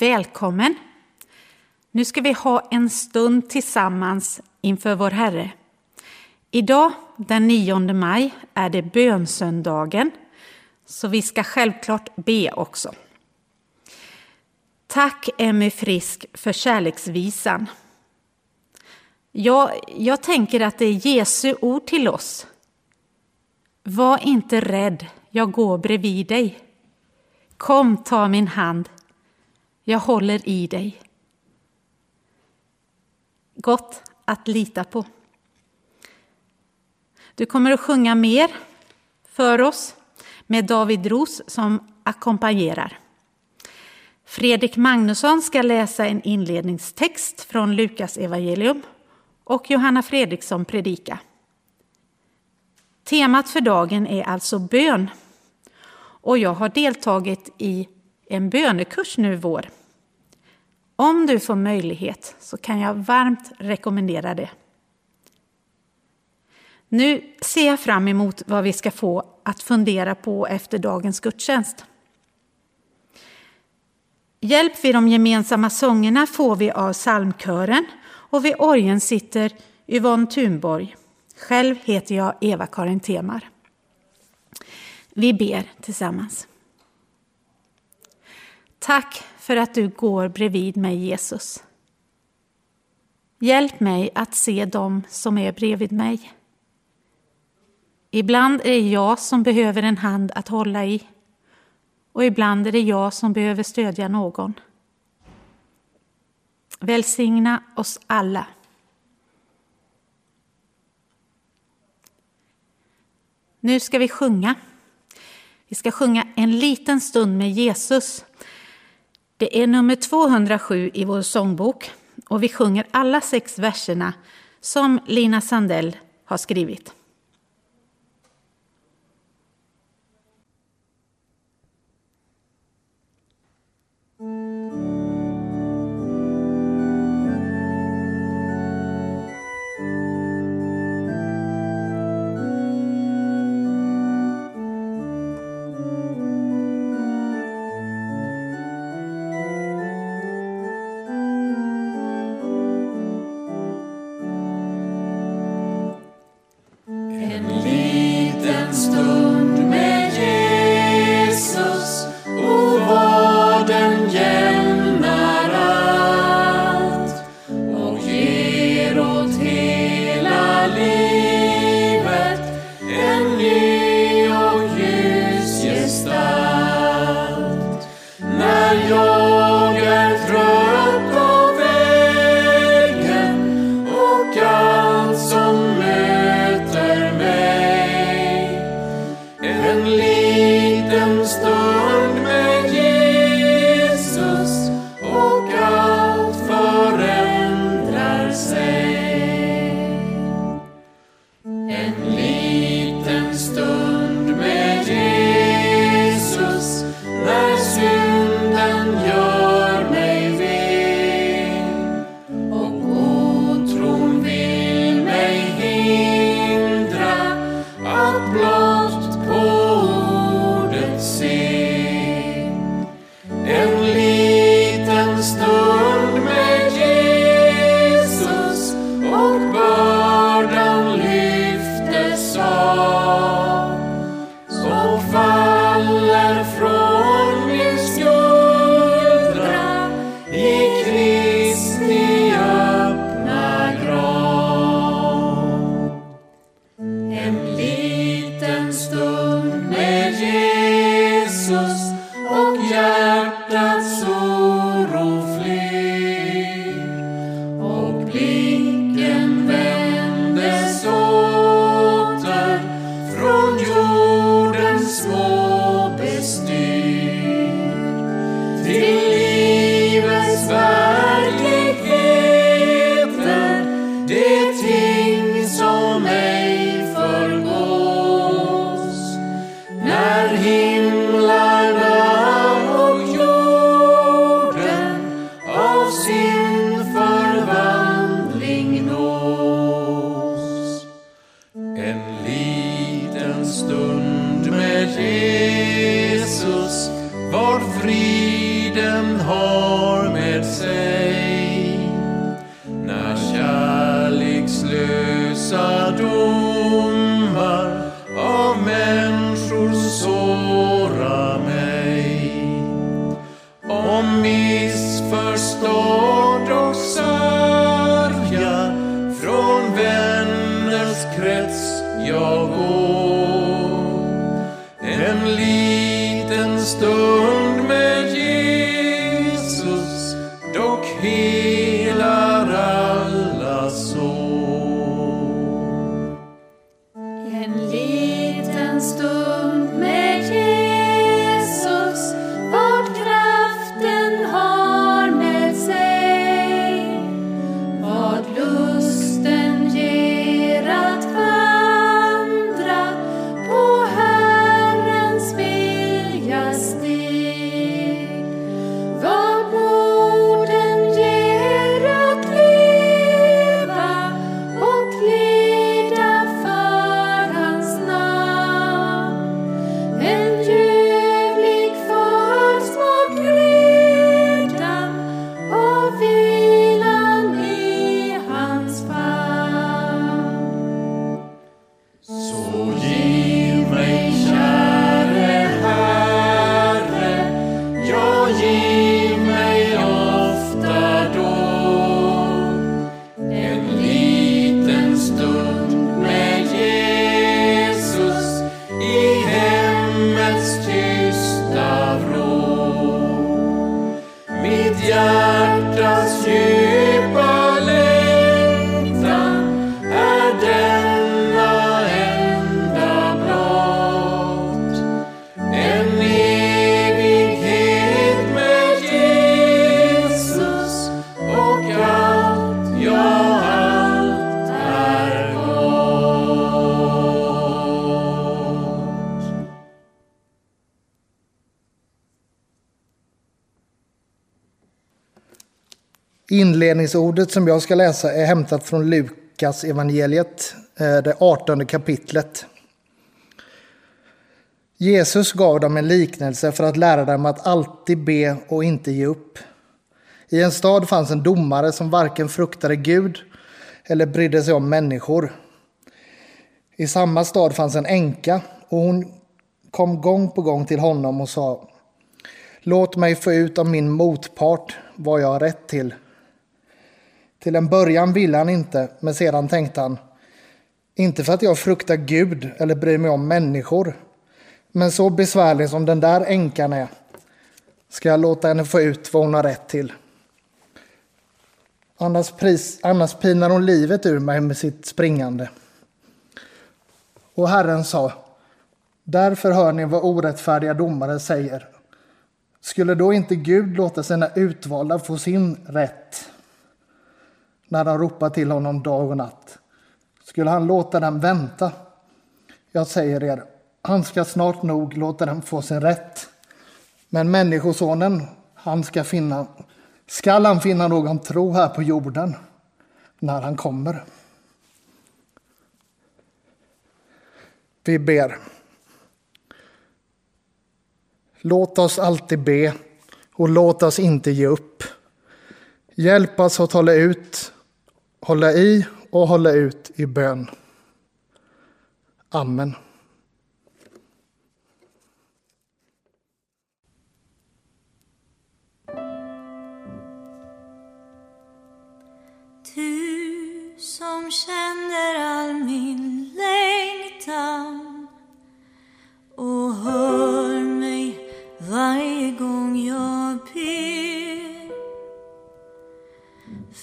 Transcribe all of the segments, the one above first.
Välkommen! Nu ska vi ha en stund tillsammans inför vår Herre. Idag, den 9 maj, är det bönsöndagen, så vi ska självklart be också. Tack Emmy Frisk för kärleksvisan. Ja, jag tänker att det är Jesu ord till oss. Var inte rädd, jag går bredvid dig. Kom, ta min hand, jag håller i dig. Gott att lita på. Du kommer att sjunga mer för oss med David Ros som ackompanjerar. Fredrik Magnusson ska läsa en inledningstext från Lukas evangelium och Johanna Fredriksson predika. Temat för dagen är alltså bön och jag har deltagit i en bönekurs nu i vår. Om du får möjlighet så kan jag varmt rekommendera det. Nu ser jag fram emot vad vi ska få att fundera på efter dagens gudstjänst. Hjälp vid de gemensamma sångerna får vi av psalmkören och vid orgeln sitter Yvonne Thunborg. Själv heter jag Eva-Karin Temar. Vi ber tillsammans. Tack för att du går bredvid mig, Jesus. Hjälp mig att se dem som är bredvid mig. Ibland är det jag som behöver en hand att hålla i och ibland är det jag som behöver stödja någon. Välsigna oss alla. Nu ska vi sjunga. Vi ska sjunga en liten stund med Jesus. Det är nummer 207 i vår sångbok och vi sjunger alla sex verserna som Lina Sandell har skrivit. Inledningsordet som jag ska läsa är hämtat från Lukas evangeliet, eh, det 18 kapitlet. Jesus gav dem en liknelse för att lära dem att alltid be och inte ge upp. I en stad fanns en domare som varken fruktade Gud eller brydde sig om människor. I samma stad fanns en änka och hon kom gång på gång till honom och sa Låt mig få ut av min motpart vad jag har rätt till. Till en början ville han inte, men sedan tänkte han inte för att jag fruktar Gud eller bryr mig om människor, men så besvärlig som den där änkan är ska jag låta henne få ut vad hon har rätt till. Annars, pris, annars pinar hon livet ur mig med sitt springande. Och Herren sa, därför hör ni vad orättfärdiga domare säger. Skulle då inte Gud låta sina utvalda få sin rätt när de ropar till honom dag och natt? Skulle han låta dem vänta? Jag säger er, han ska snart nog låta dem få sin rätt. Men Människosonen, han ska finna, skall han finna någon tro här på jorden när han kommer? Vi ber. Låt oss alltid be och låt oss inte ge upp. Hjälp oss att hålla ut, hålla i och hålla ut i bön. Amen. Du som känner all min längtan och hör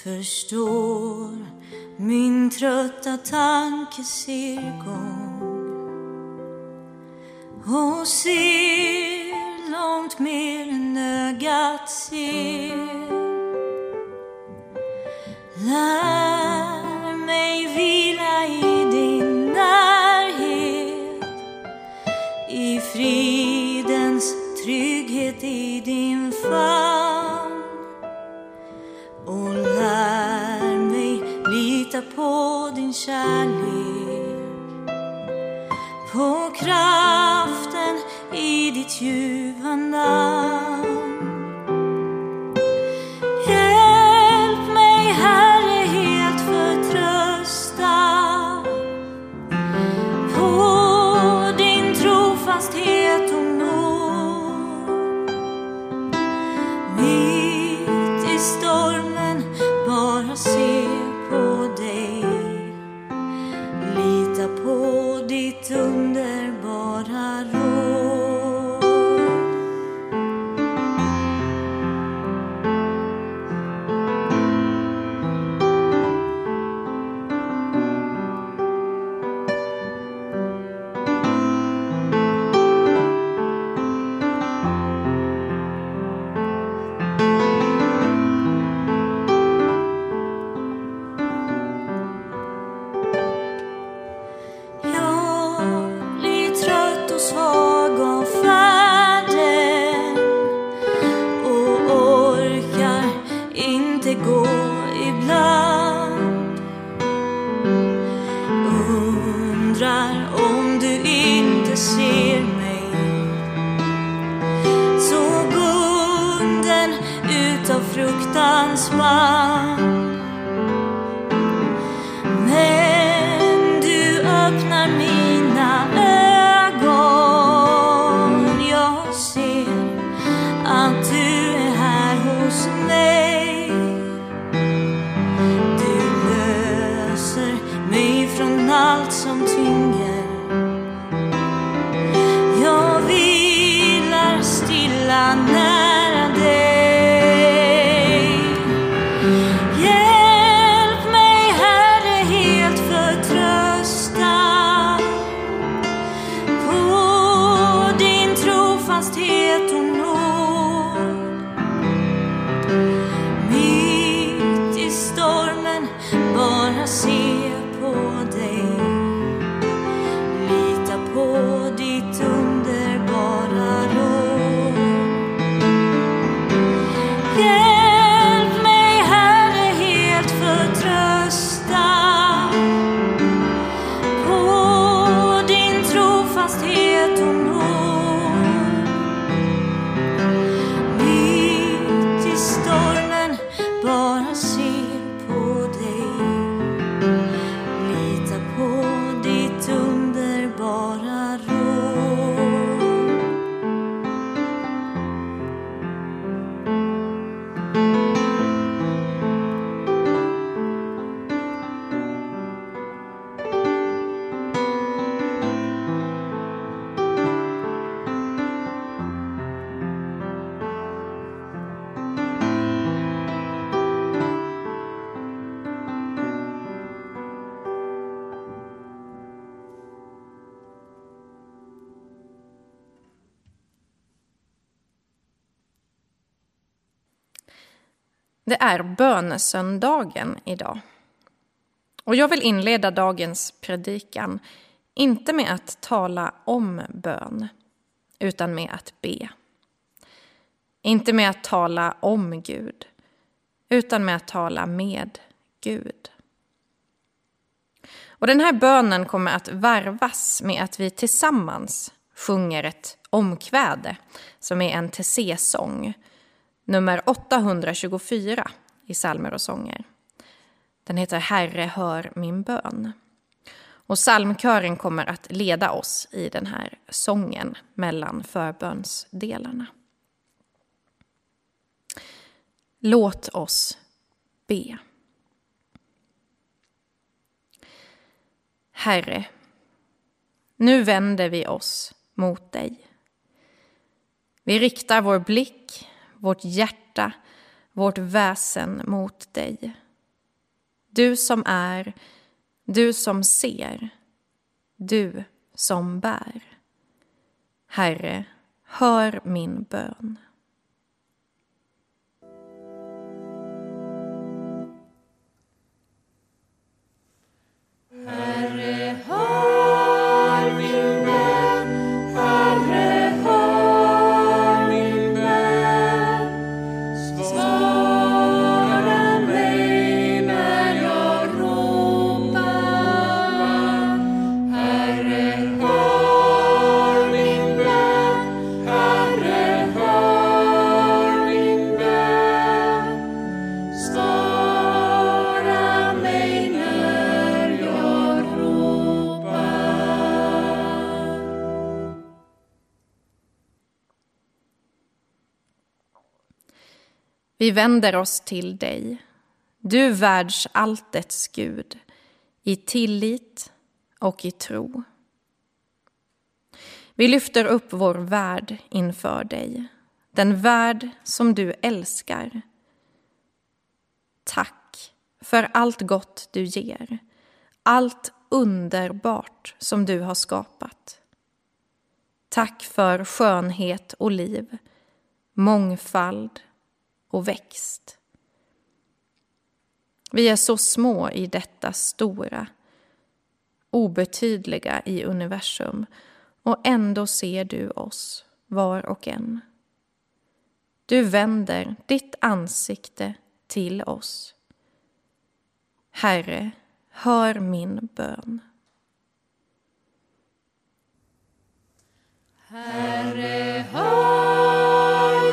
förstår min trötta tankecirkeln och ser långt mer än ögat ser. Lär på din kärlek. På kraften i ditt ljuva namn Hjälp mig, Herre, helt förtrösta. På din trofasthet och nåd. Mitt i stormen bara se. Bönesöndagen idag. Och jag vill inleda dagens predikan inte med att tala om bön, utan med att be. Inte med att tala om Gud, utan med att tala med Gud. Och den här bönen kommer att varvas med att vi tillsammans sjunger ett omkväde som är en TC-sång, nummer 824 i psalmer och sånger. Den heter Herre, hör min bön. Och psalmkören kommer att leda oss i den här sången mellan förbönsdelarna. Låt oss be. Herre, nu vänder vi oss mot dig. Vi riktar vår blick, vårt hjärta, vårt väsen mot dig. Du som är, du som ser, du som bär. Herre, hör min bön. Svara Vi vänder oss till dig, du världsalltets Gud, i tillit och i tro. Vi lyfter upp vår värld inför dig, den värld som du älskar. Tack för allt gott du ger, allt underbart som du har skapat. Tack för skönhet och liv, mångfald och växt. Vi är så små i detta stora, obetydliga i universum och ändå ser du oss, var och en. Du vänder ditt ansikte till oss. Herre, hör min bön. Herre, hör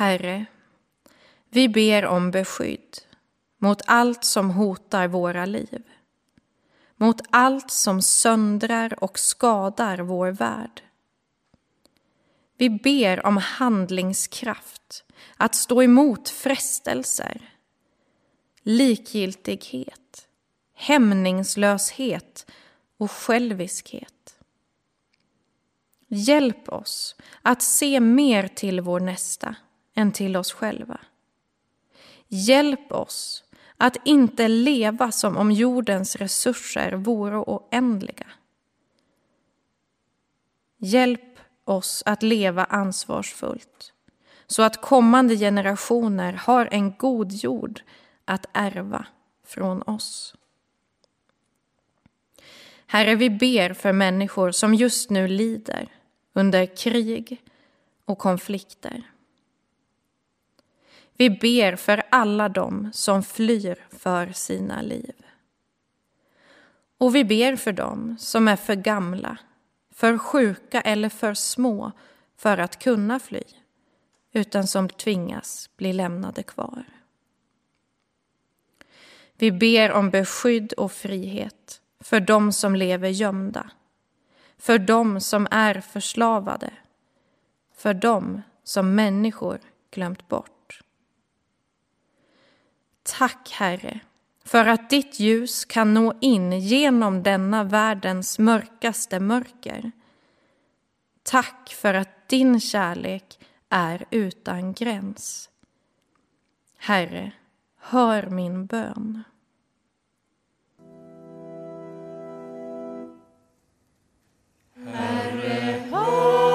Herre, vi ber om beskydd mot allt som hotar våra liv, mot allt som söndrar och skadar vår värld. Vi ber om handlingskraft, att stå emot frestelser, likgiltighet, hämningslöshet och själviskhet. Hjälp oss att se mer till vår nästa än till oss själva. Hjälp oss att inte leva som om jordens resurser vore oändliga. Hjälp oss att leva ansvarsfullt så att kommande generationer har en god jord att ärva från oss. Herre, vi ber för människor som just nu lider under krig och konflikter. Vi ber för alla dem som flyr för sina liv. Och vi ber för dem som är för gamla, för sjuka eller för små för att kunna fly, utan som tvingas bli lämnade kvar. Vi ber om beskydd och frihet för dem som lever gömda, för dem som är förslavade, för dem som människor glömt bort. Tack, Herre, för att ditt ljus kan nå in genom denna världens mörkaste mörker. Tack för att din kärlek är utan gräns. Herre, hör min bön. Herre, hör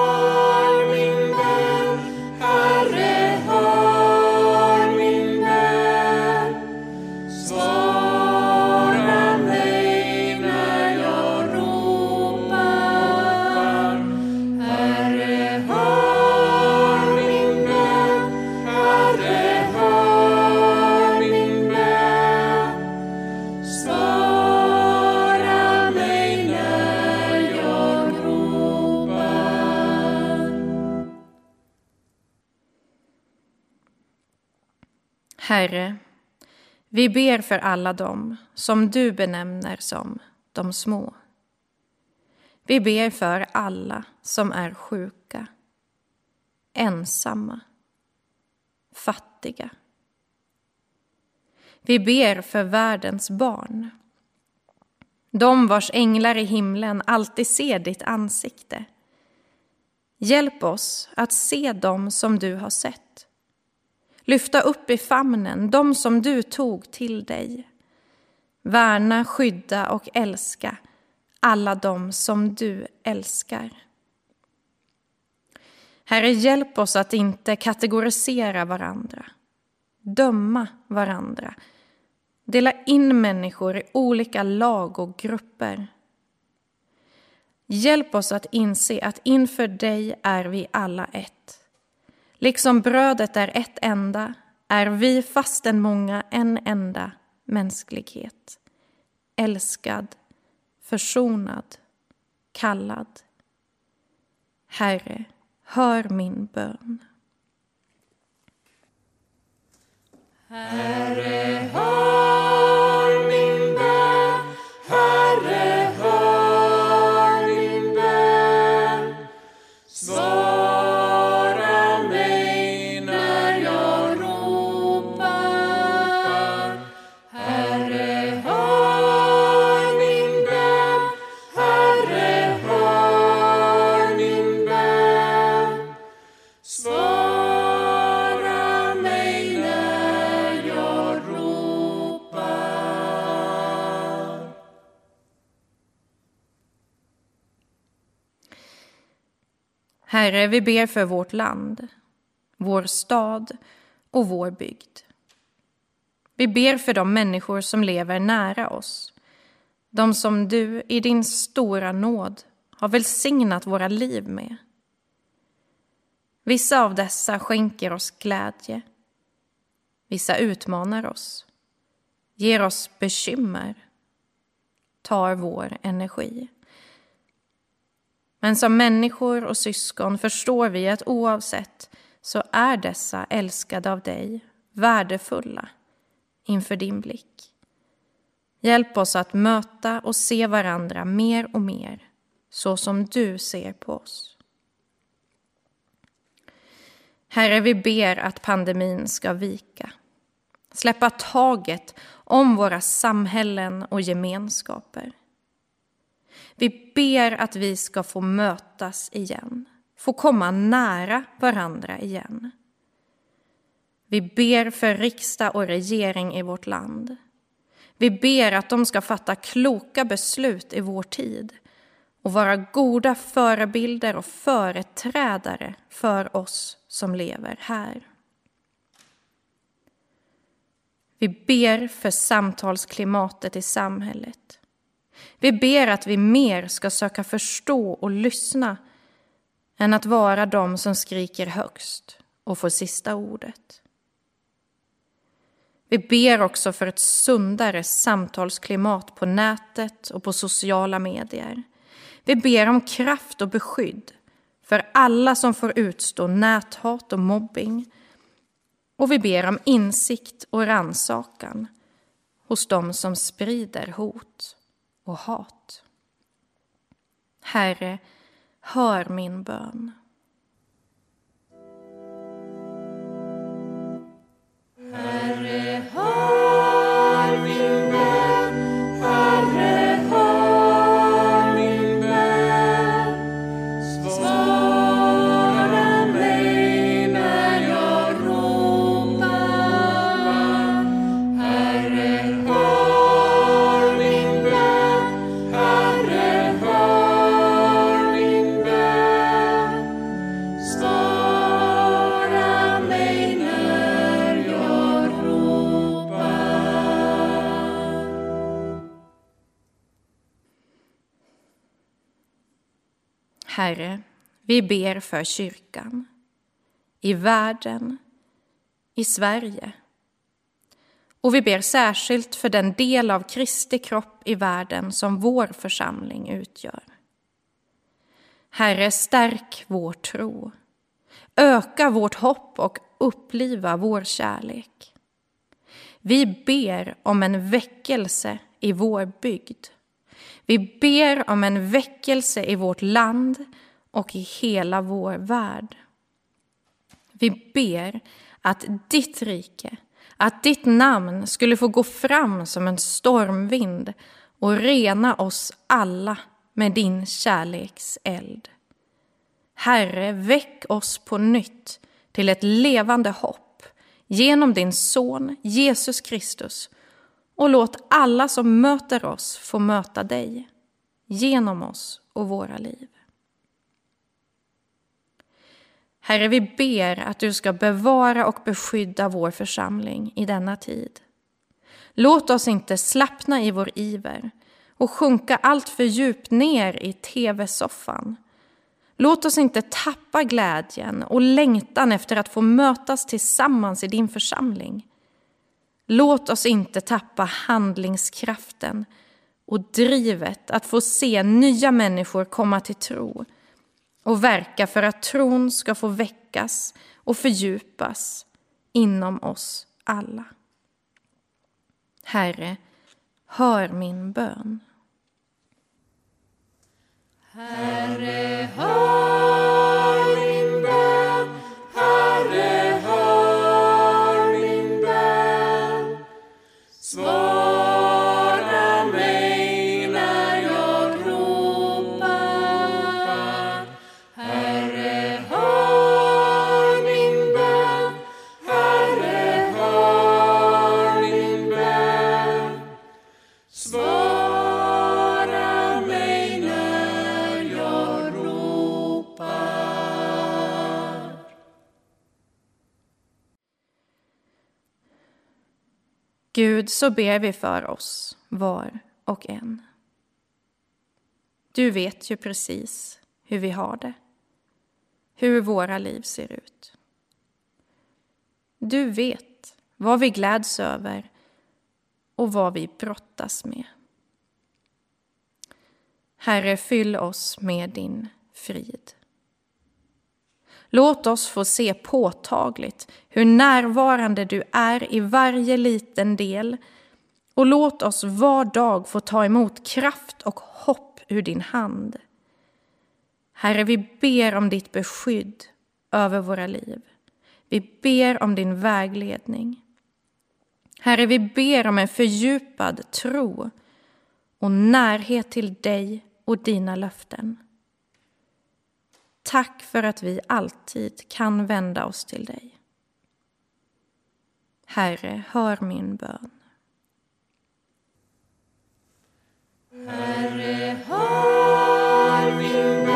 Herre, vi ber för alla dem som du benämner som de små. Vi ber för alla som är sjuka, ensamma, fattiga. Vi ber för världens barn. De vars änglar i himlen alltid ser ditt ansikte. Hjälp oss att se dem som du har sett. Lyfta upp i famnen de som du tog till dig. Värna, skydda och älska alla dem som du älskar. Herre, hjälp oss att inte kategorisera varandra, döma varandra, dela in människor i olika lag och grupper. Hjälp oss att inse att inför dig är vi alla ett. Liksom brödet är ett enda är vi fastän många en enda mänsklighet. Älskad, försonad, kallad. Herre, hör min bön. Herre, hör min bön. Herre, vi ber för vårt land, vår stad och vår bygd. Vi ber för de människor som lever nära oss, de som du i din stora nåd har välsignat våra liv med. Vissa av dessa skänker oss glädje, vissa utmanar oss, ger oss bekymmer, tar vår energi. Men som människor och syskon förstår vi att oavsett så är dessa älskade av dig värdefulla inför din blick. Hjälp oss att möta och se varandra mer och mer så som du ser på oss. Herre, vi ber att pandemin ska vika. Släppa taget om våra samhällen och gemenskaper. Vi ber att vi ska få mötas igen, få komma nära varandra igen. Vi ber för riksdag och regering i vårt land. Vi ber att de ska fatta kloka beslut i vår tid och vara goda förebilder och företrädare för oss som lever här. Vi ber för samtalsklimatet i samhället. Vi ber att vi mer ska söka förstå och lyssna än att vara de som skriker högst och får sista ordet. Vi ber också för ett sundare samtalsklimat på nätet och på sociala medier. Vi ber om kraft och beskydd för alla som får utstå näthat och mobbing. Och vi ber om insikt och ransakan hos dem som sprider hot och hat. Herre, hör min bön. Herre, hör Herre, vi ber för kyrkan, i världen, i Sverige. Och vi ber särskilt för den del av Kristi kropp i världen som vår församling utgör. Herre, stärk vår tro. Öka vårt hopp och uppliva vår kärlek. Vi ber om en väckelse i vår bygd. Vi ber om en väckelse i vårt land och i hela vår värld. Vi ber att ditt rike, att ditt namn skulle få gå fram som en stormvind och rena oss alla med din kärleks eld. Herre, väck oss på nytt till ett levande hopp genom din son Jesus Kristus och låt alla som möter oss få möta dig genom oss och våra liv. Herre, vi ber att du ska bevara och beskydda vår församling i denna tid. Låt oss inte slappna i vår iver och sjunka allt för djupt ner i tv-soffan. Låt oss inte tappa glädjen och längtan efter att få mötas tillsammans i din församling. Låt oss inte tappa handlingskraften och drivet att få se nya människor komma till tro och verka för att tron ska få väckas och fördjupas inom oss alla. Herre, hör min bön. Herre, hör min bön. Gud, så ber vi för oss, var och en. Du vet ju precis hur vi har det, hur våra liv ser ut. Du vet vad vi gläds över och vad vi brottas med. Herre, fyll oss med din frid. Låt oss få se påtagligt hur närvarande du är i varje liten del och låt oss var dag få ta emot kraft och hopp ur din hand. Herre, vi ber om ditt beskydd över våra liv. Vi ber om din vägledning. Herre, vi ber om en fördjupad tro och närhet till dig och dina löften. Tack för att vi alltid kan vända oss till dig. Herre, hör min bön. Herre, hör min bön.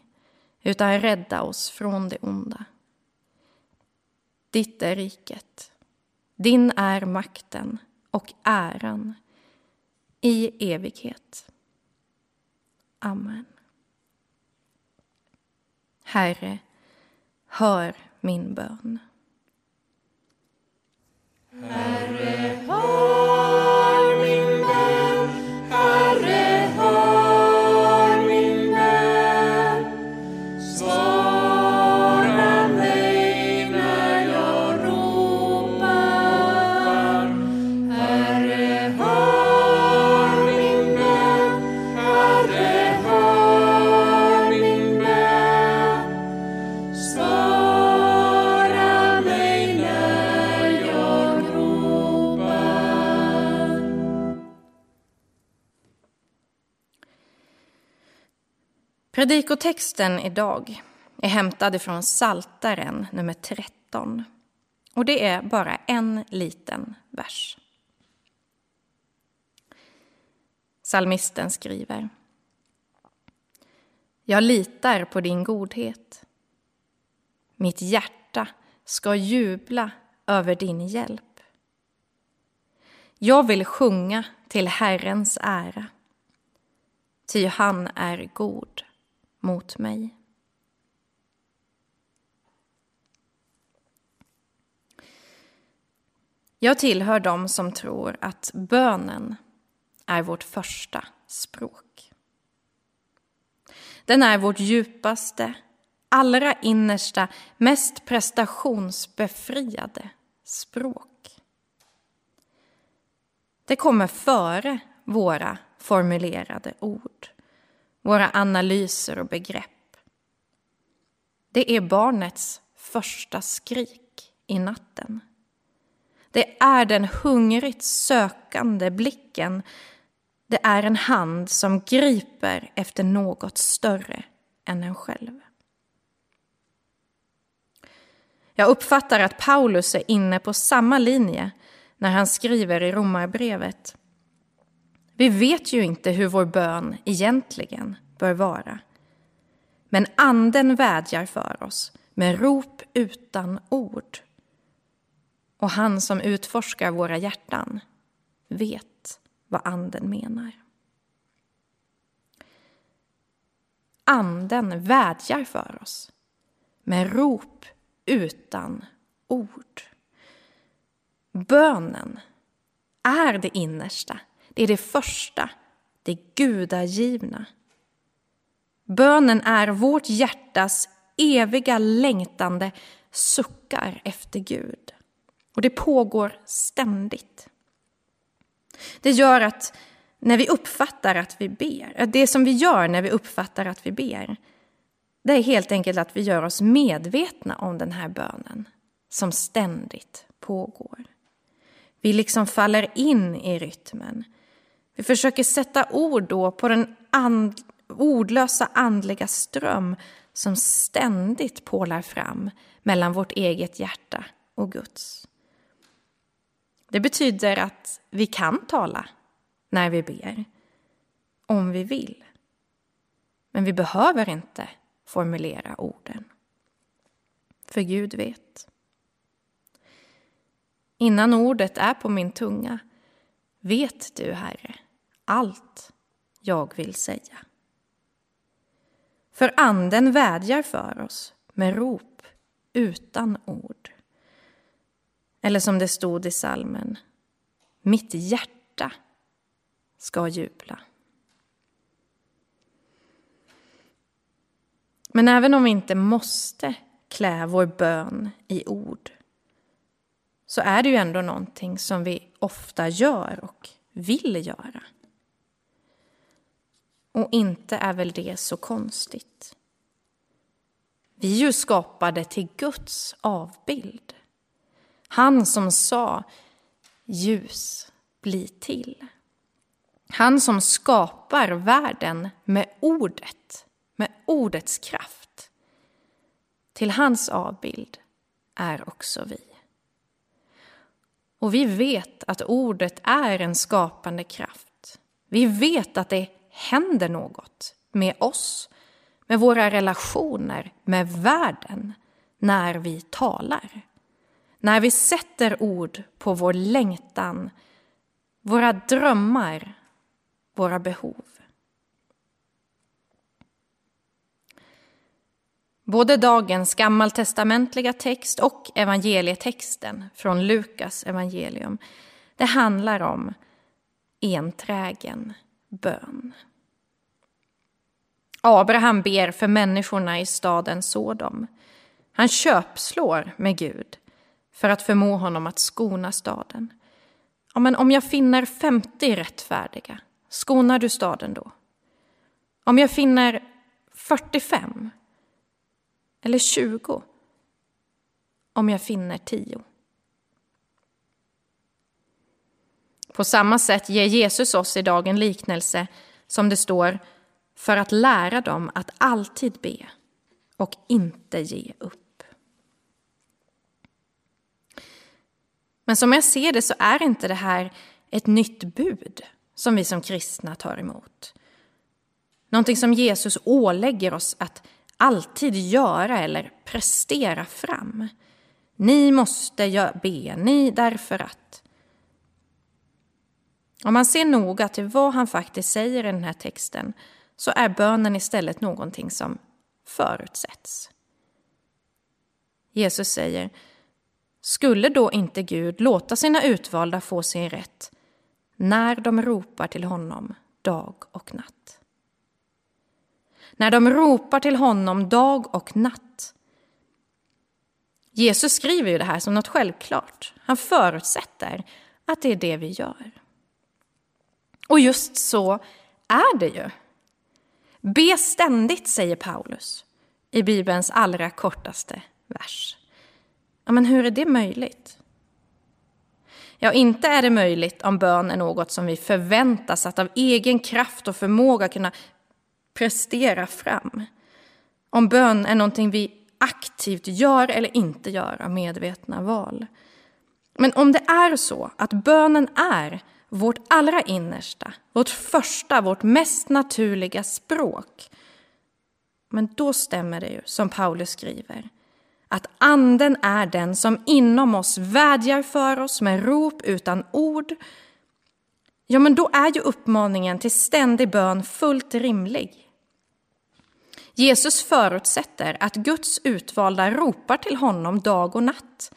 utan rädda oss från det onda. Ditt är riket, din är makten och äran i evighet. Amen. Herre, hör min bön. Herre, hör Predikotexten idag är hämtad från Saltaren nummer 13. Och det är bara en liten vers. Salmisten skriver. Jag litar på din godhet. Mitt hjärta ska jubla över din hjälp. Jag vill sjunga till Herrens ära, ty han är god mot mig. Jag tillhör dem som tror att bönen är vårt första språk. Den är vårt djupaste, allra innersta, mest prestationsbefriade språk. Det kommer före våra formulerade ord, våra analyser och begrepp. Det är barnets första skrik i natten. Det är den hungrigt sökande blicken. Det är en hand som griper efter något större än en själv. Jag uppfattar att Paulus är inne på samma linje när han skriver i Romarbrevet. Vi vet ju inte hur vår bön egentligen bör vara. Men anden vädjar för oss med rop utan ord. Och han som utforskar våra hjärtan vet vad anden menar. Anden vädjar för oss med rop utan ord. Bönen är det innersta, det är det första, det gudagivna. Bönen är vårt hjärtas eviga längtande suckar efter Gud. Och det pågår ständigt. Det gör att när vi uppfattar att vi ber, det som vi gör när vi uppfattar att vi ber, det är helt enkelt att vi gör oss medvetna om den här bönen som ständigt pågår. Vi liksom faller in i rytmen. Vi försöker sätta ord då på den and, ordlösa andliga ström som ständigt pålar fram mellan vårt eget hjärta och Guds. Det betyder att vi kan tala när vi ber, om vi vill. Men vi behöver inte formulera orden. För Gud vet. Innan ordet är på min tunga vet du, Herre, allt jag vill säga. För Anden vädjar för oss med rop utan ord. Eller som det stod i salmen, mitt hjärta ska jubla. Men även om vi inte måste klä vår bön i ord så är det ju ändå någonting som vi ofta gör och vill göra. Och inte är väl det så konstigt. Vi är ju skapade till Guds avbild. Han som sa ljus, bli till. Han som skapar världen med ordet, med ordets kraft. Till hans avbild är också vi. Och vi vet att ordet är en skapande kraft. Vi vet att det händer något med oss, med våra relationer, med världen, när vi talar. När vi sätter ord på vår längtan, våra drömmar, våra behov. Både dagens gammaltestamentliga text och evangelietexten från Lukas evangelium, det handlar om enträgen bön. Abraham ber för människorna i staden Sodom. Han köpslår med Gud för att förmå honom att skona staden. Ja, men om jag finner 50 rättfärdiga, skonar du staden då? Om jag finner 45 eller 20? Om jag finner 10? På samma sätt ger Jesus oss idag en liknelse som det står för att lära dem att alltid be och inte ge upp. Men som jag ser det så är inte det här ett nytt bud som vi som kristna tar emot. Någonting som Jesus ålägger oss att alltid göra eller prestera fram. Ni måste be, ni därför att. Om man ser noga till vad han faktiskt säger i den här texten så är bönen istället någonting som förutsätts. Jesus säger, skulle då inte Gud låta sina utvalda få sin rätt när de ropar till honom dag och natt? När de ropar till honom dag och natt. Jesus skriver ju det här som något självklart. Han förutsätter att det är det vi gör. Och just så är det ju. Be ständigt, säger Paulus i Bibelns allra kortaste vers. Ja, men hur är det möjligt? Ja, inte är det möjligt om bön är något som vi förväntas att av egen kraft och förmåga kunna prestera fram. Om bön är någonting vi aktivt gör eller inte gör av medvetna val. Men om det är så att bönen är vårt allra innersta, vårt första, vårt mest naturliga språk. Men då stämmer det ju, som Paulus skriver, att anden är den som inom oss vädjar för oss med rop utan ord. Ja, men då är ju uppmaningen till ständig bön fullt rimlig. Jesus förutsätter att Guds utvalda ropar till honom dag och natt.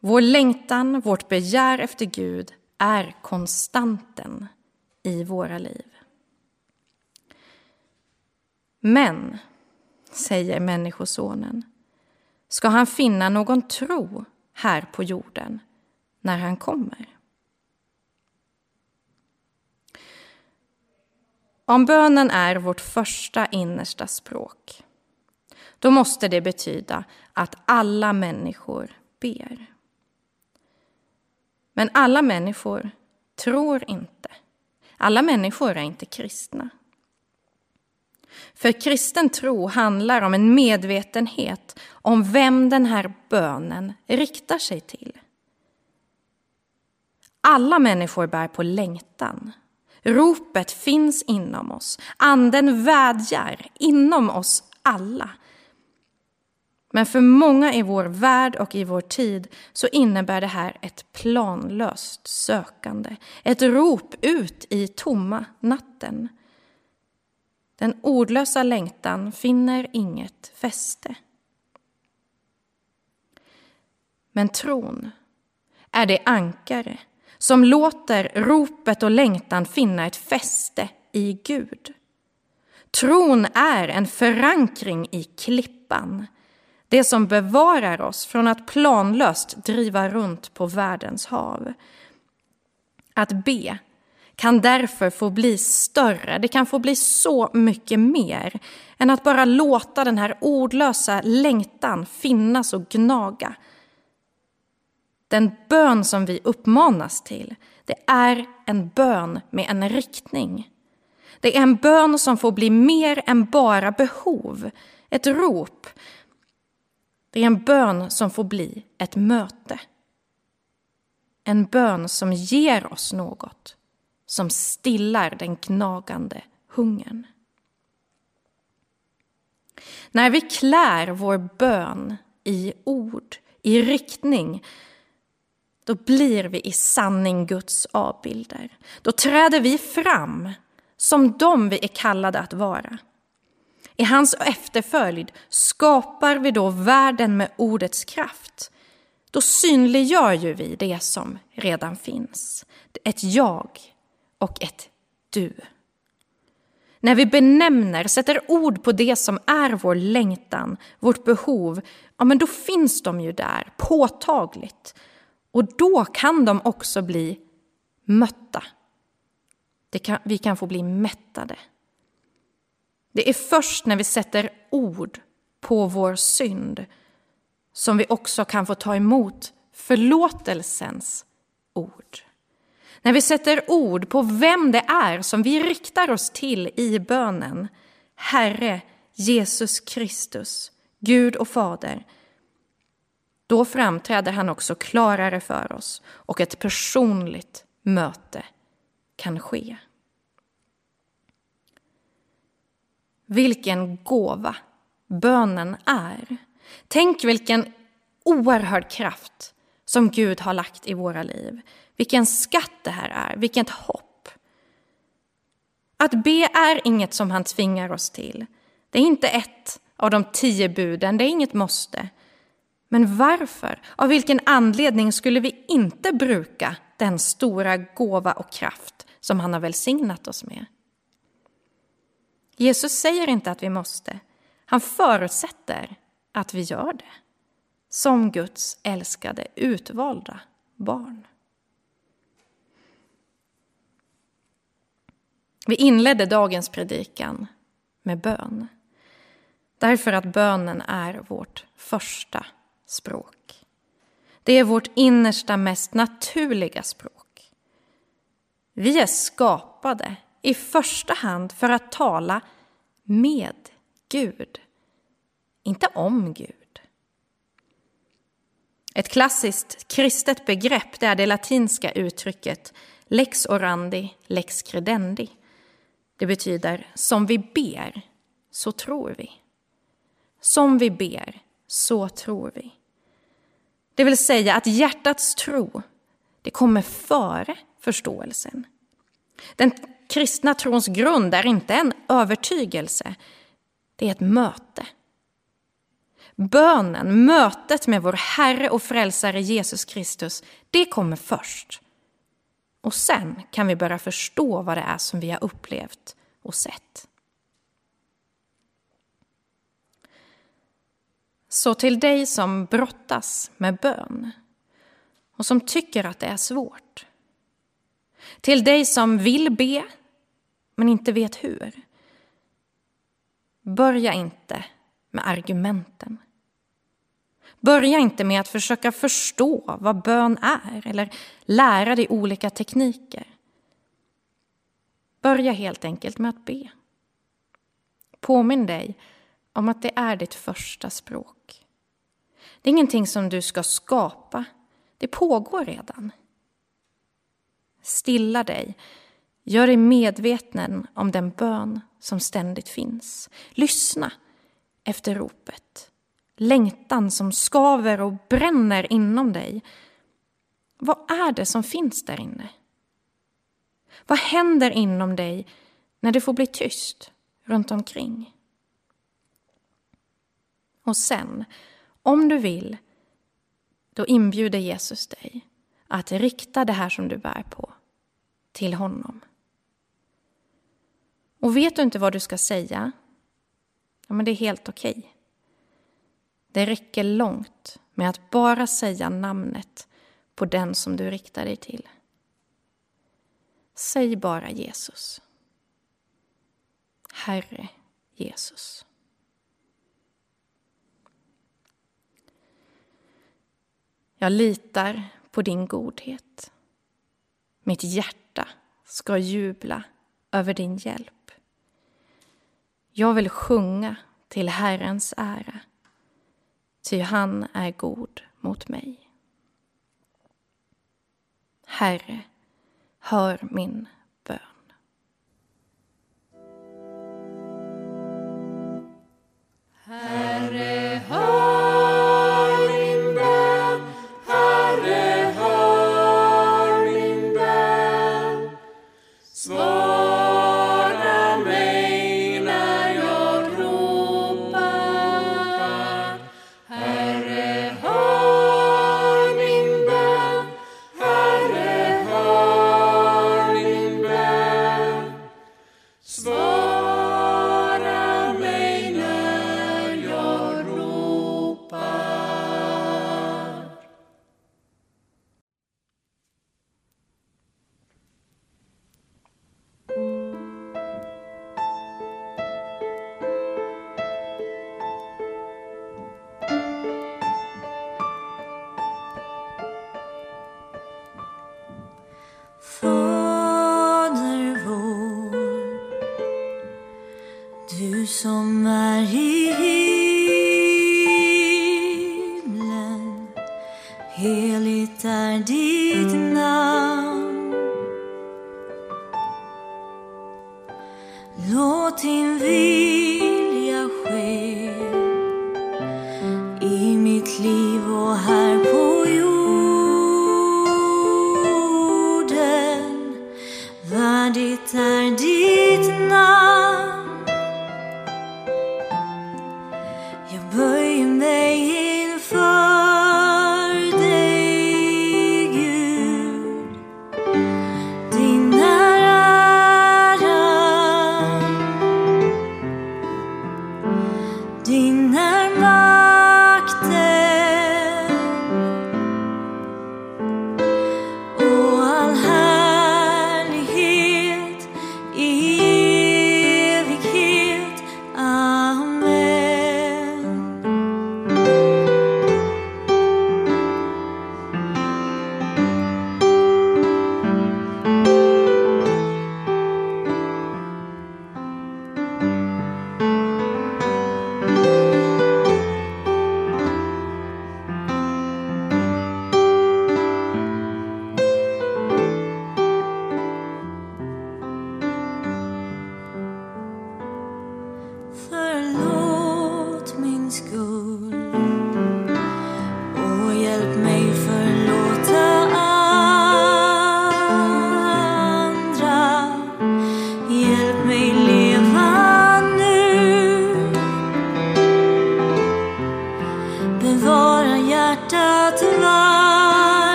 Vår längtan, vårt begär efter Gud är konstanten i våra liv. Men, säger Människosonen, ska han finna någon tro här på jorden när han kommer? Om bönen är vårt första innersta språk, då måste det betyda att alla människor ber. Men alla människor tror inte. Alla människor är inte kristna. För kristen tro handlar om en medvetenhet om vem den här bönen riktar sig till. Alla människor bär på längtan. Ropet finns inom oss. Anden vädjar inom oss alla. Men för många i vår värld och i vår tid så innebär det här ett planlöst sökande. Ett rop ut i tomma natten. Den ordlösa längtan finner inget fäste. Men tron är det ankare som låter ropet och längtan finna ett fäste i Gud. Tron är en förankring i klippan, det som bevarar oss från att planlöst driva runt på världens hav. Att be kan därför få bli större, det kan få bli så mycket mer än att bara låta den här ordlösa längtan finnas och gnaga. Den bön som vi uppmanas till, det är en bön med en riktning. Det är en bön som får bli mer än bara behov, ett rop. Det är en bön som får bli ett möte. En bön som ger oss något som stillar den gnagande hungern. När vi klär vår bön i ord, i riktning, då blir vi i sanning Guds avbilder. Då träder vi fram som de vi är kallade att vara. I hans efterföljd skapar vi då världen med ordets kraft. Då synliggör ju vi det som redan finns. Ett jag och ett du. När vi benämner, sätter ord på det som är vår längtan, vårt behov, ja men då finns de ju där, påtagligt. Och då kan de också bli mötta. Kan, vi kan få bli mättade. Det är först när vi sätter ord på vår synd som vi också kan få ta emot förlåtelsens ord. När vi sätter ord på vem det är som vi riktar oss till i bönen. Herre Jesus Kristus, Gud och Fader. Då framträder han också klarare för oss och ett personligt möte kan ske. Vilken gåva bönen är. Tänk vilken oerhörd kraft som Gud har lagt i våra liv. Vilken skatt det här är, vilket hopp. Att be är inget som han tvingar oss till. Det är inte ett av de tio buden, det är inget måste. Men varför, av vilken anledning skulle vi inte bruka den stora gåva och kraft som han har välsignat oss med? Jesus säger inte att vi måste. Han förutsätter att vi gör det. Som Guds älskade, utvalda barn. Vi inledde dagens predikan med bön. Därför att bönen är vårt första språk. Det är vårt innersta, mest naturliga språk. Vi är skapade i första hand för att tala med Gud, inte om Gud. Ett klassiskt kristet begrepp det är det latinska uttrycket lex orandi, lex credendi. Det betyder som vi ber, så tror vi. Som vi ber, så tror vi. Det vill säga att hjärtats tro, det kommer före förståelsen. Den kristna trons grund är inte en övertygelse, det är ett möte. Bönen, mötet med vår Herre och Frälsare Jesus Kristus, det kommer först. Och sen kan vi börja förstå vad det är som vi har upplevt och sett. Så till dig som brottas med bön och som tycker att det är svårt. Till dig som vill be men inte vet hur. Börja inte med argumenten. Börja inte med att försöka förstå vad bön är eller lära dig olika tekniker. Börja helt enkelt med att be. Påminn dig om att det är ditt första språk. Det är ingenting som du ska skapa. Det pågår redan. Stilla dig. Gör dig medveten om den bön som ständigt finns. Lyssna efter ropet. Längtan som skaver och bränner inom dig. Vad är det som finns där inne? Vad händer inom dig när det får bli tyst runt omkring? Och sen, om du vill, då inbjuder Jesus dig att rikta det här som du bär på till honom. Och vet du inte vad du ska säga? Ja, men det är helt okej. Okay. Det räcker långt med att bara säga namnet på den som du riktar dig till. Säg bara Jesus. Herre Jesus. Jag litar på din godhet. Mitt hjärta ska jubla över din hjälp. Jag vill sjunga till Herrens ära, ty han är god mot mig. Herre, hör min bön. Herre, hör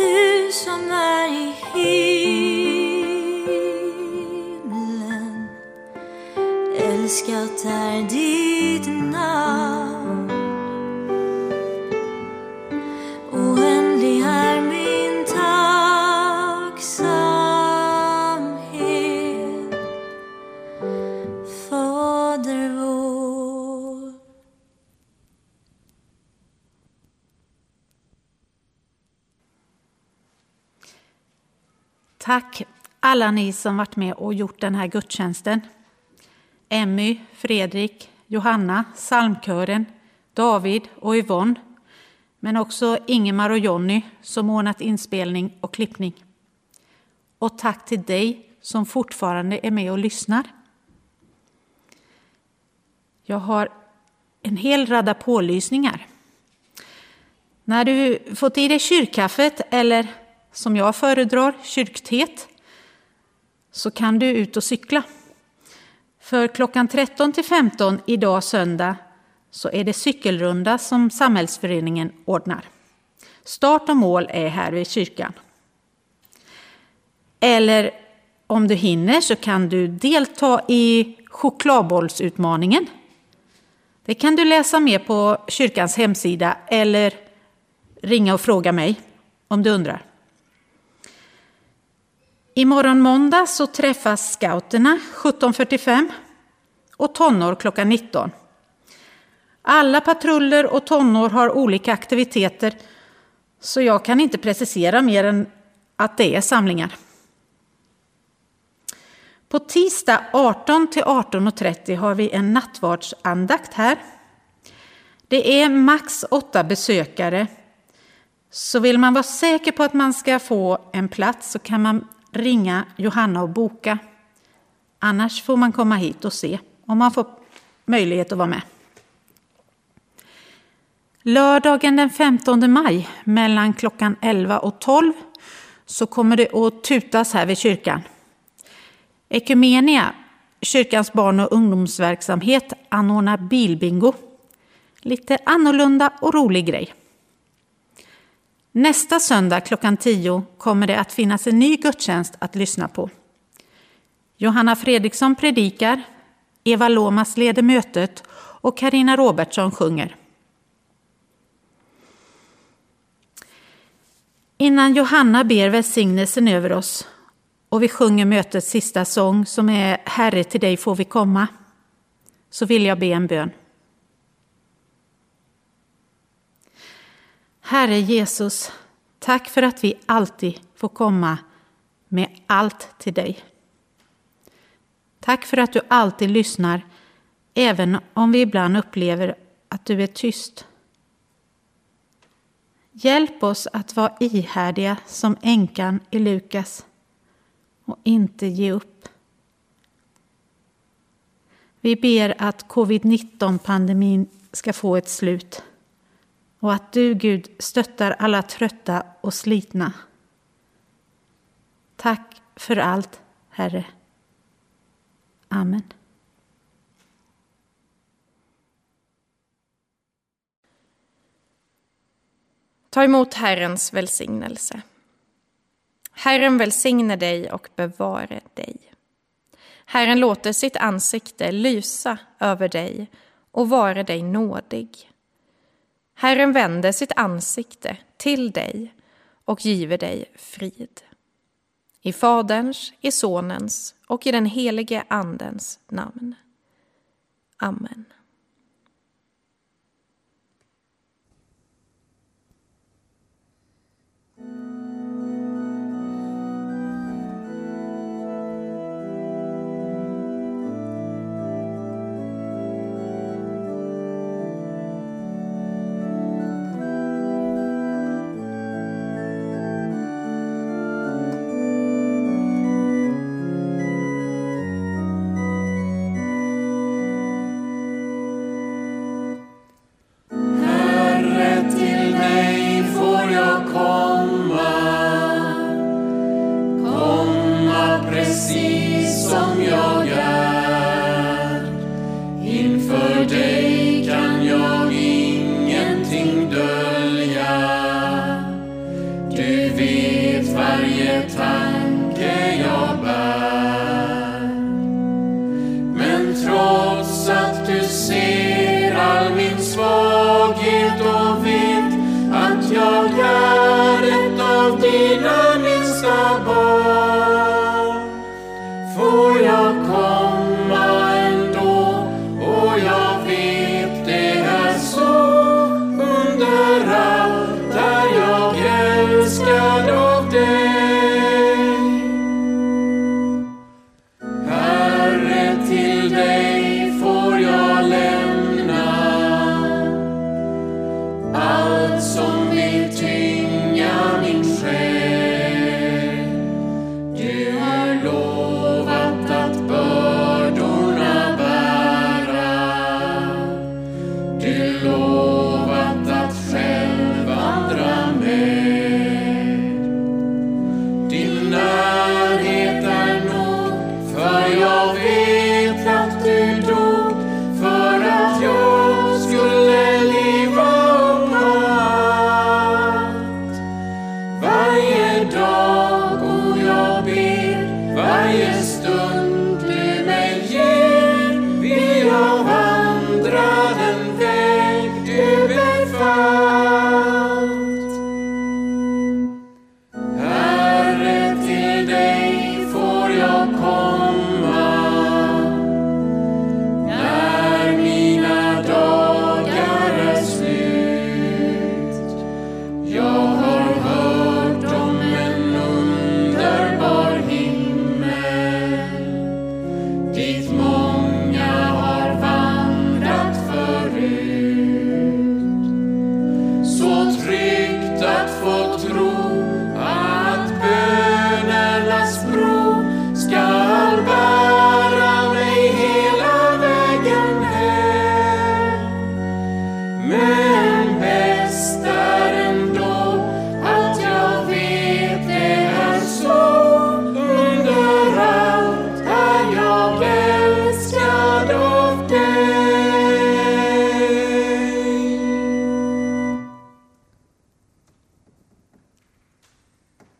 Du som är i himlen. Älskat är ditt namn. Alla ni som varit med och gjort den här gudstjänsten. Emmy, Fredrik, Johanna, psalmkören, David och Yvonne. Men också Ingemar och Jonny som ordnat inspelning och klippning. Och tack till dig som fortfarande är med och lyssnar. Jag har en hel radda pålysningar. När du fått i dig kyrkkaffet eller som jag föredrar, kyrktet, så kan du ut och cykla. För klockan 13 till 15 idag söndag så är det cykelrunda som samhällsföreningen ordnar. Start och mål är här vid kyrkan. Eller om du hinner så kan du delta i chokladbollsutmaningen. Det kan du läsa mer på kyrkans hemsida eller ringa och fråga mig om du undrar. Imorgon måndag så träffas scouterna 17.45 och tonår klockan 19. Alla patruller och tonår har olika aktiviteter så jag kan inte precisera mer än att det är samlingar. På tisdag 18 till 18.30 har vi en nattvardsandakt här. Det är max åtta besökare. Så vill man vara säker på att man ska få en plats så kan man ringa Johanna och boka. Annars får man komma hit och se om man får möjlighet att vara med. Lördagen den 15 maj mellan klockan 11 och 12 så kommer det att tutas här vid kyrkan. Ekumenia, kyrkans barn och ungdomsverksamhet, anordnar bilbingo. Lite annorlunda och rolig grej. Nästa söndag klockan 10 kommer det att finnas en ny gudstjänst att lyssna på. Johanna Fredriksson predikar, Eva Lomas leder mötet och Karina Robertsson sjunger. Innan Johanna ber välsignelsen över oss och vi sjunger mötets sista sång som är Herre till dig får vi komma, så vill jag be en bön. Herre Jesus, tack för att vi alltid får komma med allt till dig. Tack för att du alltid lyssnar, även om vi ibland upplever att du är tyst. Hjälp oss att vara ihärdiga som änkan i Lukas och inte ge upp. Vi ber att covid-19-pandemin ska få ett slut och att du, Gud, stöttar alla trötta och slitna. Tack för allt, Herre. Amen. Ta emot Herrens välsignelse. Herren välsigne dig och bevare dig. Herren låter sitt ansikte lysa över dig och vare dig nådig. Herren vänder sitt ansikte till dig och giver dig frid. I Faderns, i Sonens och i den helige Andens namn. Amen.